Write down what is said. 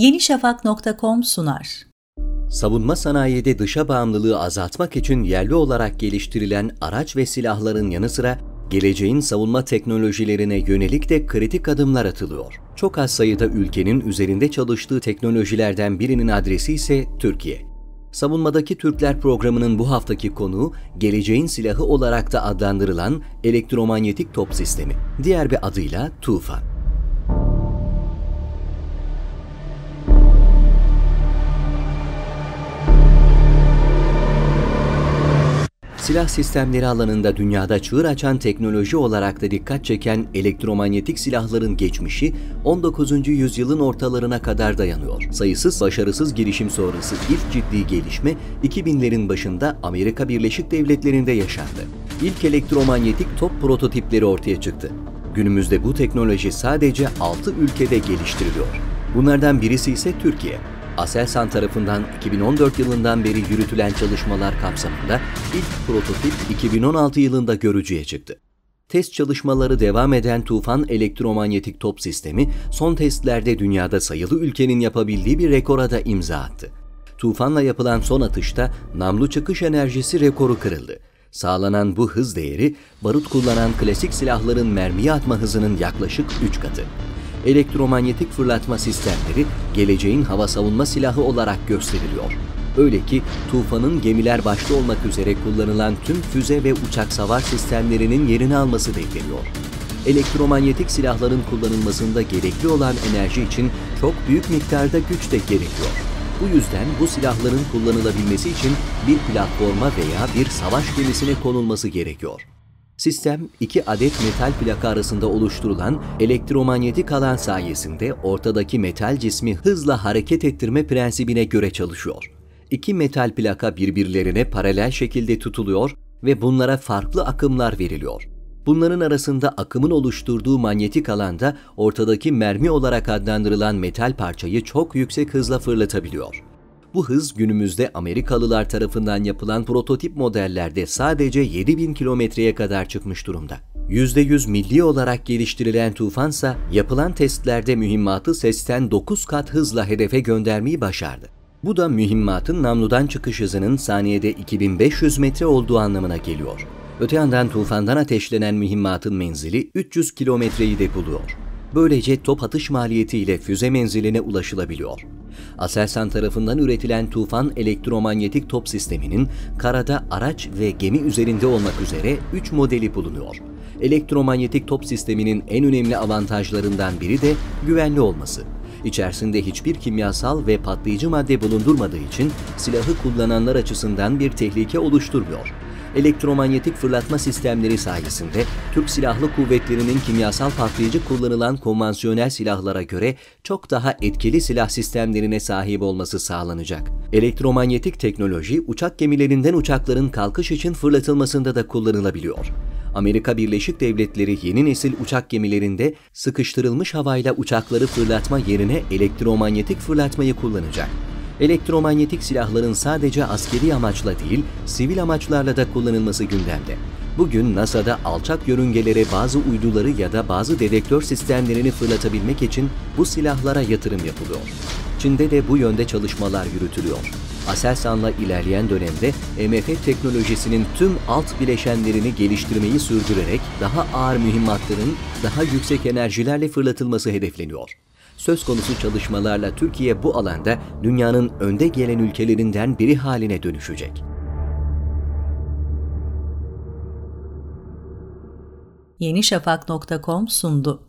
yenişafak.com sunar. Savunma sanayide dışa bağımlılığı azaltmak için yerli olarak geliştirilen araç ve silahların yanı sıra geleceğin savunma teknolojilerine yönelik de kritik adımlar atılıyor. Çok az sayıda ülkenin üzerinde çalıştığı teknolojilerden birinin adresi ise Türkiye. Savunmadaki Türkler programının bu haftaki konuğu geleceğin silahı olarak da adlandırılan elektromanyetik top sistemi. Diğer bir adıyla Tufan. Silah sistemleri alanında dünyada çığır açan teknoloji olarak da dikkat çeken elektromanyetik silahların geçmişi 19. yüzyılın ortalarına kadar dayanıyor. Sayısız başarısız girişim sonrası ilk ciddi gelişme 2000'lerin başında Amerika Birleşik Devletleri'nde yaşandı. İlk elektromanyetik top prototipleri ortaya çıktı. Günümüzde bu teknoloji sadece 6 ülkede geliştiriliyor. Bunlardan birisi ise Türkiye. Aselsan tarafından 2014 yılından beri yürütülen çalışmalar kapsamında ilk prototip 2016 yılında görücüye çıktı. Test çalışmaları devam eden Tufan elektromanyetik top sistemi son testlerde dünyada sayılı ülkenin yapabildiği bir rekora da imza attı. Tufan'la yapılan son atışta namlu çıkış enerjisi rekoru kırıldı. Sağlanan bu hız değeri barut kullanan klasik silahların mermiye atma hızının yaklaşık 3 katı elektromanyetik fırlatma sistemleri geleceğin hava savunma silahı olarak gösteriliyor. Öyle ki Tufan'ın gemiler başta olmak üzere kullanılan tüm füze ve uçak savar sistemlerinin yerini alması bekleniyor. Elektromanyetik silahların kullanılmasında gerekli olan enerji için çok büyük miktarda güç de gerekiyor. Bu yüzden bu silahların kullanılabilmesi için bir platforma veya bir savaş gemisine konulması gerekiyor. Sistem iki adet metal plaka arasında oluşturulan elektromanyetik alan sayesinde ortadaki metal cismi hızla hareket ettirme prensibine göre çalışıyor. İki metal plaka birbirlerine paralel şekilde tutuluyor ve bunlara farklı akımlar veriliyor. Bunların arasında akımın oluşturduğu manyetik alanda ortadaki mermi olarak adlandırılan metal parçayı çok yüksek hızla fırlatabiliyor. Bu hız günümüzde Amerikalılar tarafından yapılan prototip modellerde sadece 7000 kilometreye kadar çıkmış durumda. %100 milli olarak geliştirilen Tufansa yapılan testlerde mühimmatı sesten 9 kat hızla hedefe göndermeyi başardı. Bu da mühimmatın namludan çıkış hızının saniyede 2500 metre olduğu anlamına geliyor. Öte yandan tufandan ateşlenen mühimmatın menzili 300 kilometreyi de buluyor. Böylece top atış maliyetiyle füze menziline ulaşılabiliyor. Aselsan tarafından üretilen Tufan elektromanyetik top sisteminin karada araç ve gemi üzerinde olmak üzere 3 modeli bulunuyor. Elektromanyetik top sisteminin en önemli avantajlarından biri de güvenli olması. İçerisinde hiçbir kimyasal ve patlayıcı madde bulundurmadığı için silahı kullananlar açısından bir tehlike oluşturmuyor elektromanyetik fırlatma sistemleri sayesinde Türk Silahlı Kuvvetleri'nin kimyasal patlayıcı kullanılan konvansiyonel silahlara göre çok daha etkili silah sistemlerine sahip olması sağlanacak. Elektromanyetik teknoloji uçak gemilerinden uçakların kalkış için fırlatılmasında da kullanılabiliyor. Amerika Birleşik Devletleri yeni nesil uçak gemilerinde sıkıştırılmış havayla uçakları fırlatma yerine elektromanyetik fırlatmayı kullanacak elektromanyetik silahların sadece askeri amaçla değil, sivil amaçlarla da kullanılması gündemde. Bugün NASA'da alçak yörüngelere bazı uyduları ya da bazı dedektör sistemlerini fırlatabilmek için bu silahlara yatırım yapılıyor. Çin'de de bu yönde çalışmalar yürütülüyor. Aselsan'la ilerleyen dönemde MF teknolojisinin tüm alt bileşenlerini geliştirmeyi sürdürerek daha ağır mühimmatların daha yüksek enerjilerle fırlatılması hedefleniyor. Söz konusu çalışmalarla Türkiye bu alanda dünyanın önde gelen ülkelerinden biri haline dönüşecek. yenişafak.com sundu.